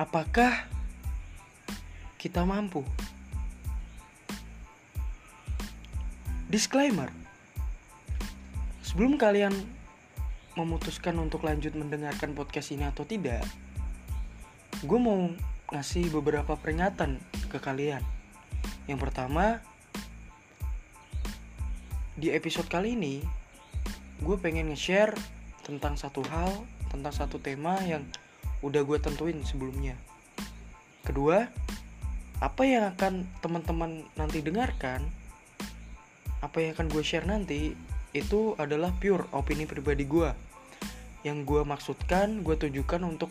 Apakah kita mampu? Disclaimer. Sebelum kalian memutuskan untuk lanjut mendengarkan podcast ini atau tidak, gue mau ngasih beberapa peringatan ke kalian. Yang pertama, di episode kali ini, gue pengen nge-share tentang satu hal, tentang satu tema yang udah gue tentuin sebelumnya. Kedua, apa yang akan teman-teman nanti dengarkan, apa yang akan gue share nanti, itu adalah pure opini pribadi gue. Yang gue maksudkan, gue tujukan untuk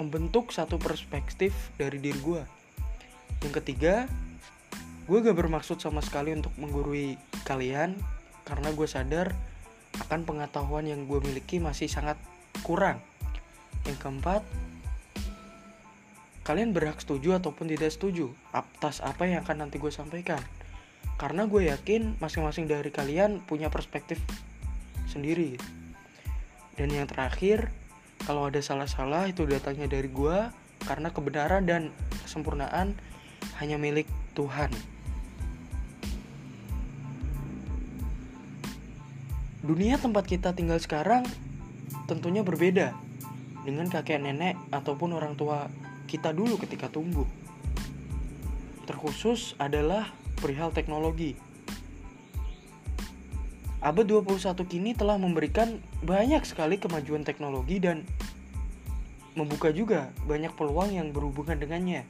membentuk satu perspektif dari diri gue. Yang ketiga, gue gak bermaksud sama sekali untuk menggurui kalian karena gue sadar akan pengetahuan yang gue miliki masih sangat kurang. Yang keempat, kalian berhak setuju ataupun tidak setuju atas apa yang akan nanti gue sampaikan. Karena gue yakin masing-masing dari kalian punya perspektif sendiri. Dan yang terakhir, kalau ada salah-salah itu datangnya dari gue karena kebenaran dan kesempurnaan hanya milik Tuhan. Dunia tempat kita tinggal sekarang tentunya berbeda dengan kakek nenek ataupun orang tua kita dulu ketika tumbuh. Terkhusus adalah perihal teknologi abad 21 kini telah memberikan banyak sekali kemajuan teknologi dan membuka juga banyak peluang yang berhubungan dengannya.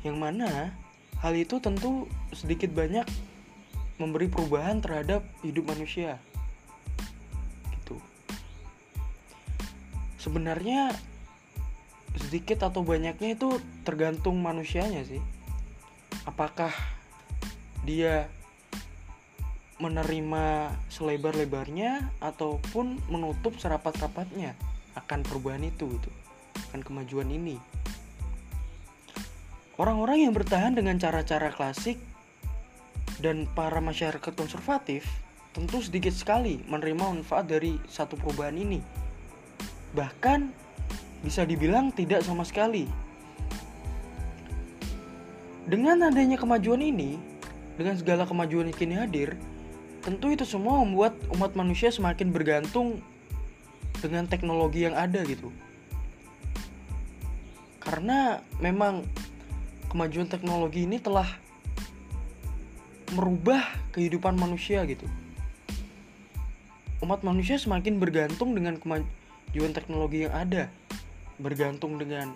Yang mana hal itu tentu sedikit banyak memberi perubahan terhadap hidup manusia. Sebenarnya sedikit atau banyaknya itu tergantung manusianya sih. Apakah dia menerima selebar-lebarnya ataupun menutup serapat-rapatnya akan perubahan itu gitu, akan kemajuan ini. Orang-orang yang bertahan dengan cara-cara klasik dan para masyarakat konservatif tentu sedikit sekali menerima manfaat dari satu perubahan ini. Bahkan bisa dibilang tidak sama sekali. Dengan adanya kemajuan ini, dengan segala kemajuan yang kini hadir, tentu itu semua membuat umat manusia semakin bergantung dengan teknologi yang ada gitu karena memang kemajuan teknologi ini telah merubah kehidupan manusia gitu umat manusia semakin bergantung dengan kemajuan teknologi yang ada bergantung dengan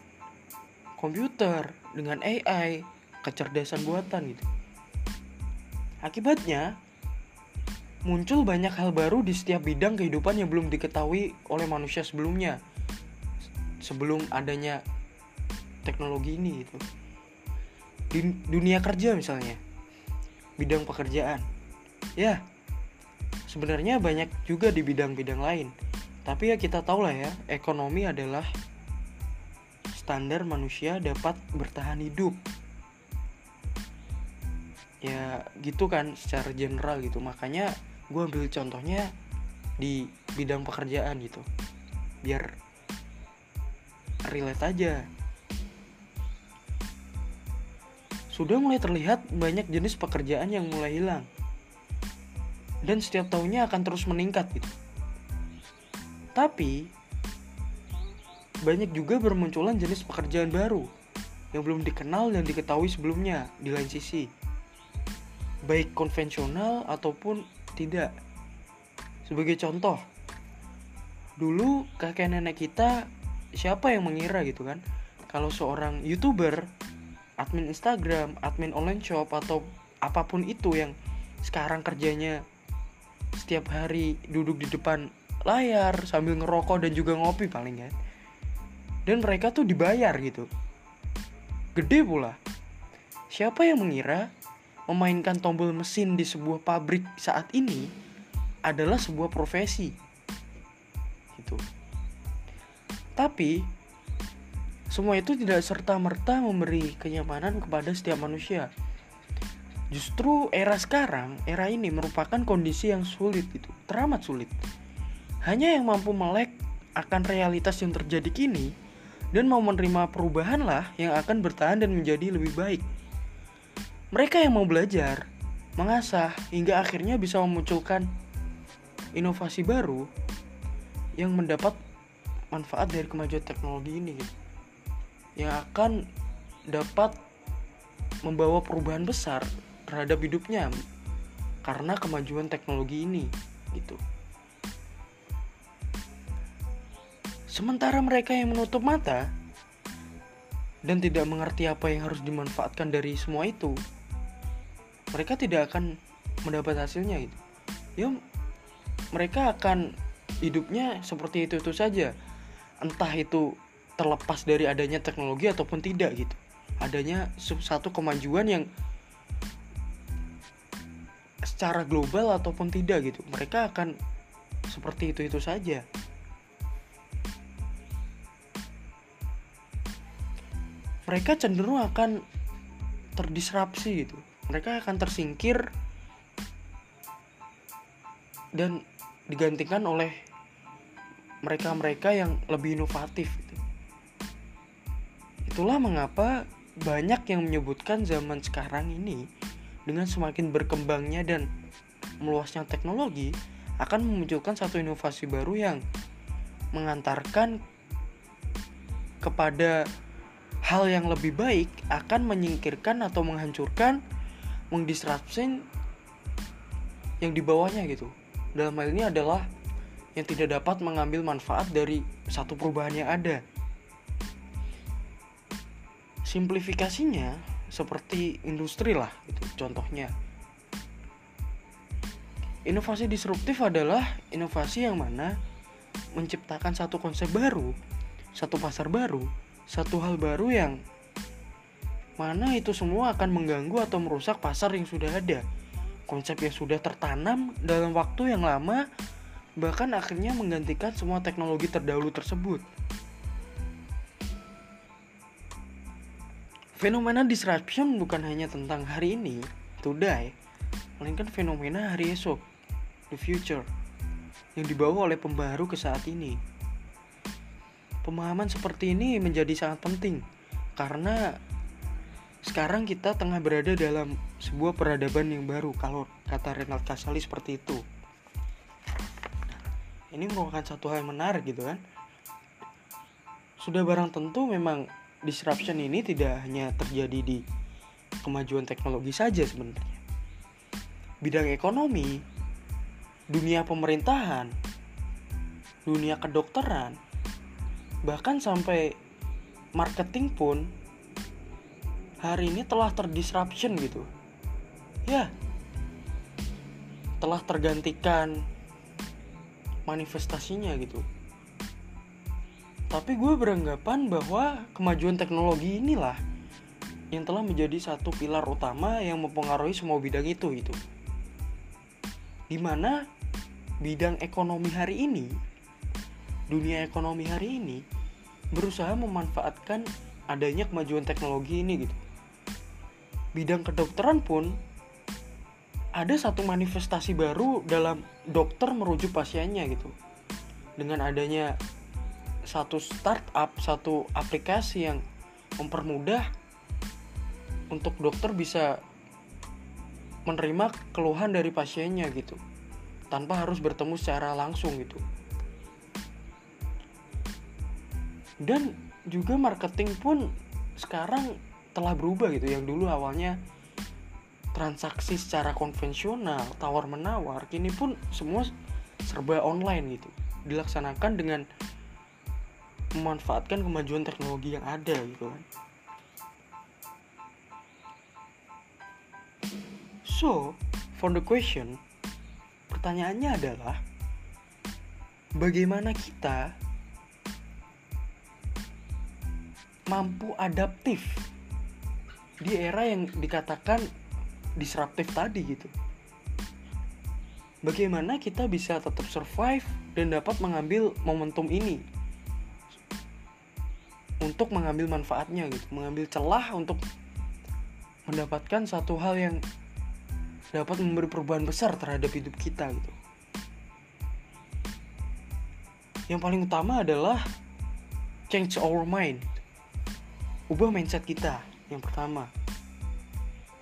komputer dengan AI kecerdasan buatan gitu. Akibatnya muncul banyak hal baru di setiap bidang kehidupan yang belum diketahui oleh manusia sebelumnya sebelum adanya teknologi ini itu di dunia kerja misalnya bidang pekerjaan. Ya sebenarnya banyak juga di bidang-bidang lain tapi ya kita tahu lah ya ekonomi adalah standar manusia dapat bertahan hidup. Ya gitu kan secara general gitu. Makanya gue ambil contohnya di bidang pekerjaan gitu. Biar relate aja. Sudah mulai terlihat banyak jenis pekerjaan yang mulai hilang. Dan setiap tahunnya akan terus meningkat gitu tapi banyak juga bermunculan jenis pekerjaan baru yang belum dikenal dan diketahui sebelumnya di lain sisi baik konvensional ataupun tidak. Sebagai contoh, dulu kakek nenek kita siapa yang mengira gitu kan kalau seorang youtuber, admin Instagram, admin online shop atau apa pun itu yang sekarang kerjanya setiap hari duduk di depan layar sambil ngerokok dan juga ngopi paling ya. Dan mereka tuh dibayar gitu. Gede pula. Siapa yang mengira memainkan tombol mesin di sebuah pabrik saat ini adalah sebuah profesi. Gitu. Tapi semua itu tidak serta-merta memberi kenyamanan kepada setiap manusia. Justru era sekarang, era ini merupakan kondisi yang sulit itu, teramat sulit. Hanya yang mampu melek akan realitas yang terjadi kini dan mau menerima perubahan lah yang akan bertahan dan menjadi lebih baik. Mereka yang mau belajar, mengasah, hingga akhirnya bisa memunculkan inovasi baru yang mendapat manfaat dari kemajuan teknologi ini gitu. Yang akan dapat membawa perubahan besar terhadap hidupnya karena kemajuan teknologi ini gitu. Sementara mereka yang menutup mata dan tidak mengerti apa yang harus dimanfaatkan dari semua itu, mereka tidak akan mendapat hasilnya gitu. Ya mereka akan hidupnya seperti itu itu saja. Entah itu terlepas dari adanya teknologi ataupun tidak gitu. Adanya satu kemajuan yang secara global ataupun tidak gitu. Mereka akan seperti itu itu saja. Mereka cenderung akan terdisrupsi gitu mereka akan tersingkir dan digantikan oleh mereka-mereka yang lebih inovatif gitu. itulah mengapa banyak yang menyebutkan zaman sekarang ini dengan semakin berkembangnya dan meluasnya teknologi akan memunculkan satu inovasi baru yang mengantarkan kepada hal yang lebih baik akan menyingkirkan atau menghancurkan, mendisrupsi yang di bawahnya gitu. Dalam hal ini adalah yang tidak dapat mengambil manfaat dari satu perubahan yang ada. Simplifikasinya seperti industri lah itu contohnya. Inovasi disruptif adalah inovasi yang mana menciptakan satu konsep baru, satu pasar baru satu hal baru yang mana itu semua akan mengganggu atau merusak pasar yang sudah ada. Konsep yang sudah tertanam dalam waktu yang lama bahkan akhirnya menggantikan semua teknologi terdahulu tersebut. Fenomena disruption bukan hanya tentang hari ini, today, melainkan fenomena hari esok, the future, yang dibawa oleh pembaru ke saat ini. Pemahaman seperti ini menjadi sangat penting karena sekarang kita tengah berada dalam sebuah peradaban yang baru kalau kata Renald Kasali seperti itu. Ini merupakan satu hal yang menarik gitu kan. Sudah barang tentu memang disruption ini tidak hanya terjadi di kemajuan teknologi saja sebenarnya. Bidang ekonomi, dunia pemerintahan, dunia kedokteran, bahkan sampai marketing pun hari ini telah terdisruption gitu. Ya telah tergantikan manifestasinya gitu. Tapi gue beranggapan bahwa kemajuan teknologi inilah yang telah menjadi satu pilar utama yang mempengaruhi semua bidang itu itu di mana bidang ekonomi hari ini dunia ekonomi hari ini berusaha memanfaatkan adanya kemajuan teknologi ini gitu. Bidang kedokteran pun ada satu manifestasi baru dalam dokter merujuk pasiennya gitu. Dengan adanya satu startup, satu aplikasi yang mempermudah untuk dokter bisa menerima keluhan dari pasiennya gitu tanpa harus bertemu secara langsung gitu. Dan juga marketing pun sekarang telah berubah gitu. Yang dulu awalnya transaksi secara konvensional tawar menawar kini pun semua serba online gitu. Dilaksanakan dengan memanfaatkan kemajuan teknologi yang ada gitu kan. So for the question pertanyaannya adalah bagaimana kita mampu adaptif di era yang dikatakan disruptif tadi gitu. Bagaimana kita bisa tetap survive dan dapat mengambil momentum ini untuk mengambil manfaatnya gitu, mengambil celah untuk mendapatkan satu hal yang dapat memberi perubahan besar terhadap hidup kita gitu. Yang paling utama adalah change our mind ubah mindset kita. Yang pertama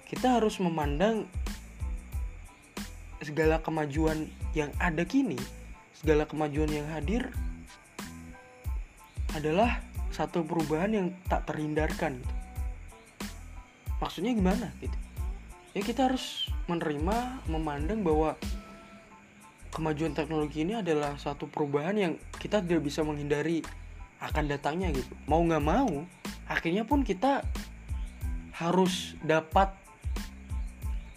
kita harus memandang segala kemajuan yang ada kini segala kemajuan yang hadir adalah satu perubahan yang tak terhindarkan gitu. maksudnya gimana gitu? Ya kita harus menerima memandang bahwa kemajuan teknologi ini adalah satu perubahan yang kita tidak bisa menghindari akan datangnya gitu. Mau nggak mau akhirnya pun kita harus dapat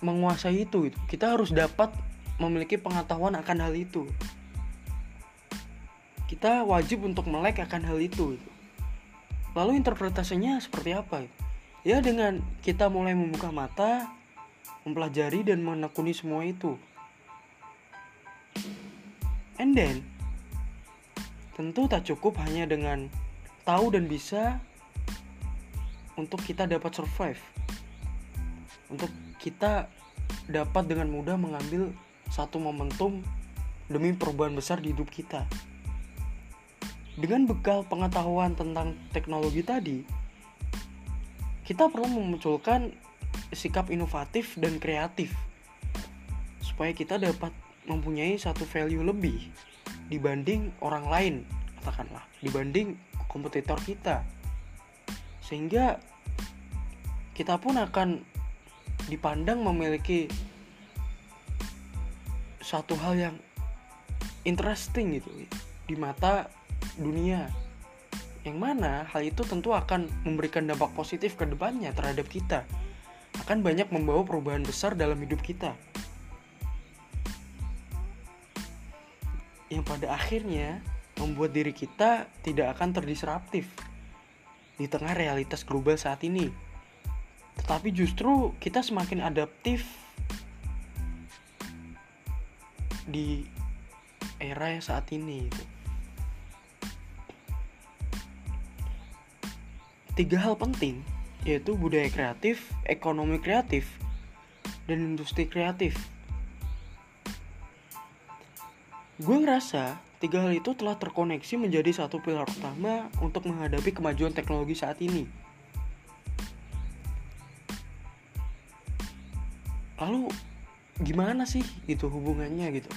menguasai itu gitu. kita harus dapat memiliki pengetahuan akan hal itu kita wajib untuk melek akan hal itu gitu. lalu interpretasinya seperti apa gitu? ya dengan kita mulai membuka mata mempelajari dan menekuni semua itu and then tentu tak cukup hanya dengan tahu dan bisa untuk kita dapat survive untuk kita dapat dengan mudah mengambil satu momentum demi perubahan besar di hidup kita. Dengan bekal pengetahuan tentang teknologi tadi, kita perlu memunculkan sikap inovatif dan kreatif supaya kita dapat mempunyai satu value lebih dibanding orang lain, katakanlah, dibanding kompetitor kita. Sehingga kita pun akan dipandang memiliki satu hal yang interesting gitu di mata dunia. Yang mana hal itu tentu akan memberikan dampak positif ke depannya terhadap kita. Akan banyak membawa perubahan besar dalam hidup kita. Yang pada akhirnya membuat diri kita tidak akan terdisruptif di tengah realitas global saat ini tetapi justru kita semakin adaptif di era yang saat ini itu. Tiga hal penting yaitu budaya kreatif, ekonomi kreatif, dan industri kreatif. Gue ngerasa tiga hal itu telah terkoneksi menjadi satu pilar utama untuk menghadapi kemajuan teknologi saat ini. Lalu gimana sih gitu hubungannya gitu?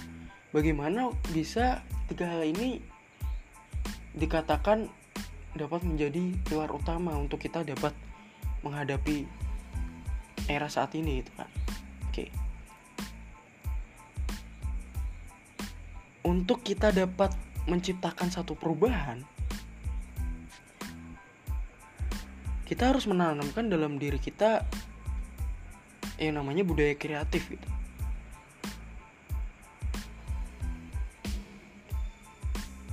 Bagaimana bisa tiga hal ini dikatakan dapat menjadi pilar utama untuk kita dapat menghadapi era saat ini gitu kan oke untuk kita dapat menciptakan satu perubahan kita harus menanamkan dalam diri kita yang namanya budaya kreatif gitu.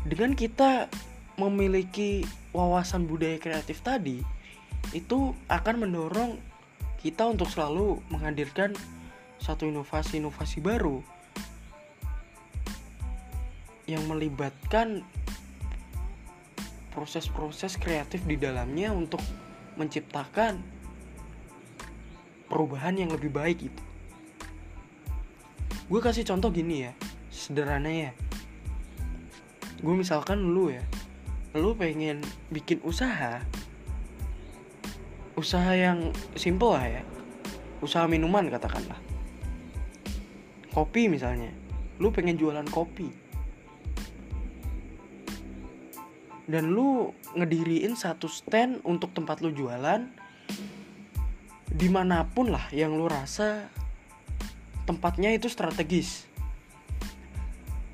Dengan kita memiliki wawasan budaya kreatif tadi itu akan mendorong kita untuk selalu menghadirkan satu inovasi-inovasi baru yang melibatkan proses-proses kreatif di dalamnya untuk menciptakan perubahan yang lebih baik itu. Gue kasih contoh gini ya, sederhana ya. Gue misalkan lu ya lu pengen bikin usaha usaha yang simple lah ya usaha minuman katakanlah. Kopi misalnya lu pengen jualan kopi dan lu ngediriin satu stand untuk tempat lu jualan di mana pun lah yang lu rasa tempatnya itu strategis.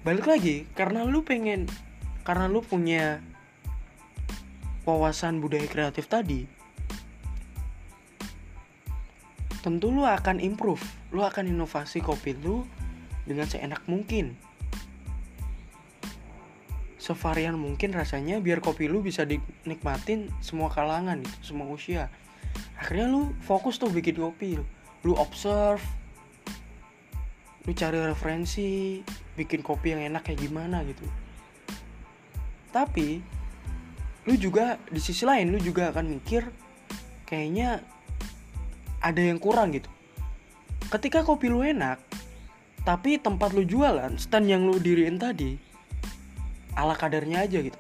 Balik lagi karena lu pengen karena lu punya wawasan budaya kreatif tadi tentu lu akan improve lu akan inovasi kopi lu dengan seenak mungkin sevarian mungkin rasanya biar kopi lu bisa dinikmatin semua kalangan gitu, semua usia. Akhirnya lu fokus tuh bikin kopi lu lu observe lu cari referensi bikin kopi yang enak kayak gimana gitu. Tapi lu juga di sisi lain lu juga akan mikir kayaknya ada yang kurang gitu. Ketika kopi lu enak tapi tempat lu jualan stand yang lu diriin tadi ala kadarnya aja gitu.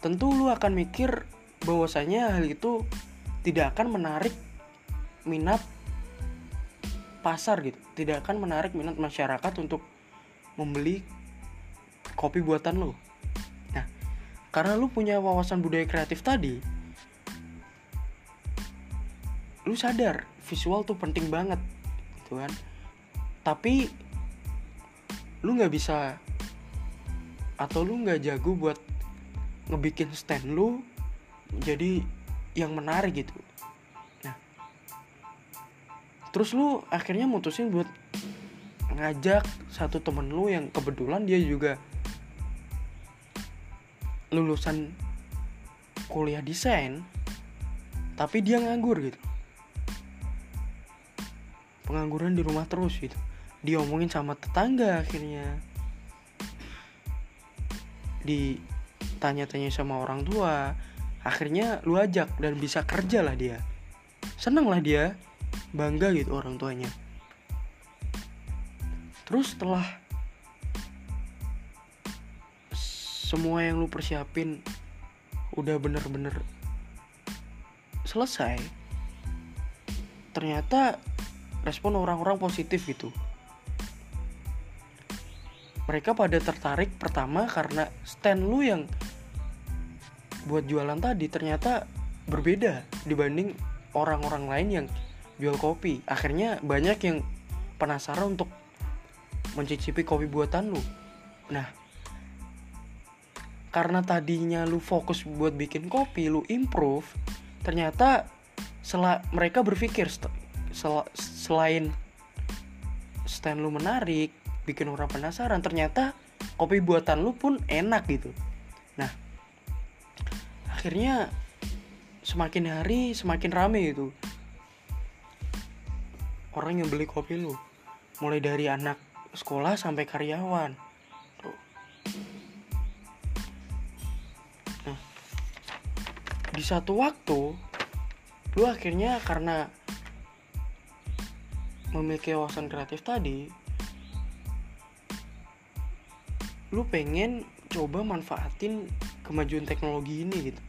Tentu lu akan mikir bahwasanya hal itu tidak akan menarik minat pasar gitu. Tidak akan menarik minat masyarakat untuk membeli kopi buatan lo nah karena lu punya wawasan budaya kreatif tadi lu sadar visual tuh penting banget gitu kan. Tapi lu nggak bisa atau lu nggak jago buat ngebikin stand lu jadi yang menarik gitu. Nah terus lu akhirnya mutusin buat ngajak satu temen lu yang kebetulan dia juga lulusan kuliah desain tapi dia nganggur gitu. Pengangguran di rumah terus gitu. Diomongin sama tetangga akhirnya ditanya-tanya sama orang tua akhirnya lu ajak dan bisa kerja lah dia. Seneng lah dia bangga gitu orang tuanya. Terus setelah semua yang lu persiapin udah bener-bener selesai ternyata respon orang-orang positif gitu mereka pada tertarik pertama karena stand lu yang buat jualan tadi ternyata berbeda dibanding orang-orang lain yang jual kopi. Akhirnya banyak yang penasaran untuk mencicipi kopi buatan lu. Nah karena tadinya lu fokus buat bikin kopi lu improve ternyata sel mereka berpikir sel selain stand lu menarik bikin orang penasaran ternyata kopi buatan lu pun enak gitu. Nah akhirnya semakin hari semakin rame itu orang yang beli kopi lu mulai dari anak sekolah sampai karyawan. Nah di satu waktu lu akhirnya karena memiliki wawasan kreatif tadi lu pengen coba manfaatin kemajuan teknologi ini gitu.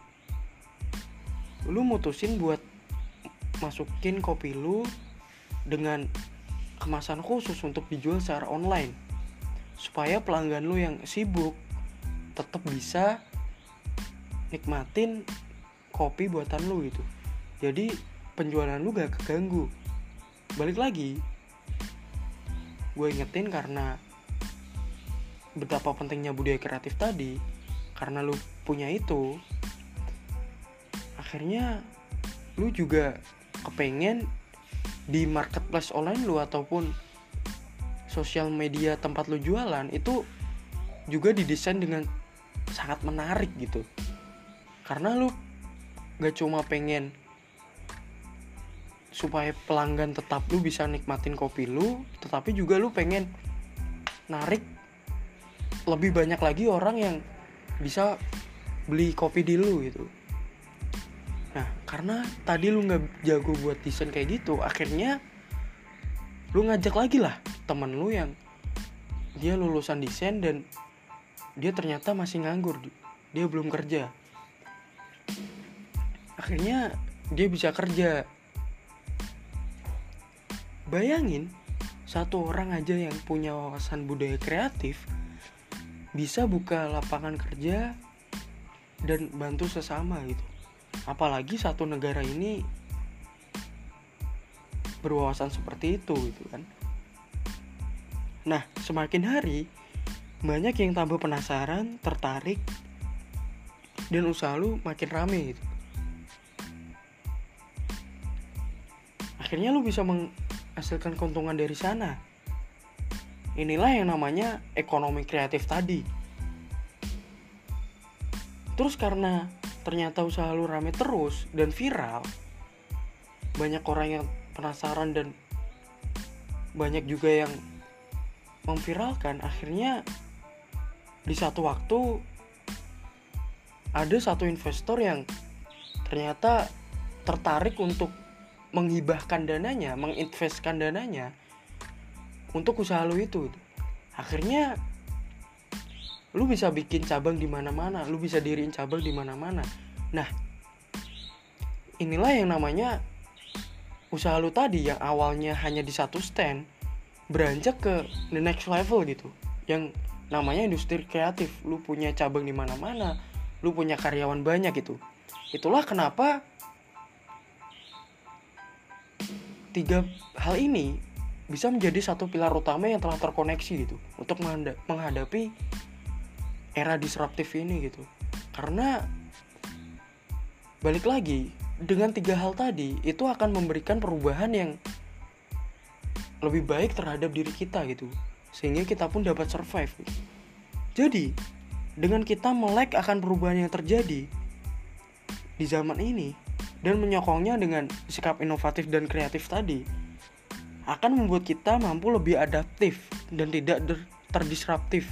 Lu mutusin buat masukin kopi lu dengan kemasan khusus untuk dijual secara online. Supaya pelanggan lu yang sibuk tetap bisa nikmatin kopi buatan lu gitu. Jadi penjualan lu gak keganggu. Balik lagi gue ingetin karena betapa pentingnya budaya kreatif tadi karena lu punya itu akhirnya lu juga kepengen di marketplace online lu ataupun sosial media tempat lu jualan itu juga didesain dengan sangat menarik gitu. Karena lu gak cuma pengen supaya pelanggan tetap lu bisa nikmatin kopi lu tetapi juga lu pengen narik lebih banyak lagi orang yang bisa beli kopi di lu gitu. Nah karena tadi lu nggak jago buat desain kayak gitu akhirnya lu ngajak lagi lah temen lu yang dia lulusan desain dan dia ternyata masih nganggur dia belum kerja. Akhirnya dia bisa kerja. Bayangin, satu orang aja yang punya wawasan budaya kreatif bisa buka lapangan kerja dan bantu sesama gitu. Apalagi satu negara ini berwawasan seperti itu gitu kan. Nah, semakin hari banyak yang tambah penasaran, tertarik dan usaha lu makin rame gitu. Akhirnya lu bisa meng hasilkan keuntungan dari sana. Inilah yang namanya ekonomi kreatif tadi. Terus karena ternyata usaha lu rame terus dan viral, banyak orang yang penasaran dan banyak juga yang memviralkan, akhirnya di satu waktu ada satu investor yang ternyata tertarik untuk menghibahkan dananya, menginvestkan dananya untuk usaha lo itu. Akhirnya lu bisa bikin cabang di mana-mana lu bisa diriin cabang di mana-mana. Nah inilah yang namanya usaha lu tadi yang awalnya hanya di satu stand beranjak ke the next level gitu. Yang namanya industri kreatif. Lu punya cabang di mana-mana lu punya karyawan banyak gitu. Itulah kenapa tiga hal ini bisa menjadi satu pilar utama yang telah terkoneksi gitu untuk menghadapi era disruptif ini gitu karena balik lagi dengan tiga hal tadi itu akan memberikan perubahan yang lebih baik terhadap diri kita gitu sehingga kita pun dapat survive gitu. jadi dengan kita melek akan perubahan yang terjadi di zaman ini dan menyokongnya dengan sikap inovatif dan kreatif tadi akan membuat kita mampu lebih adaptif dan tidak terdisruptif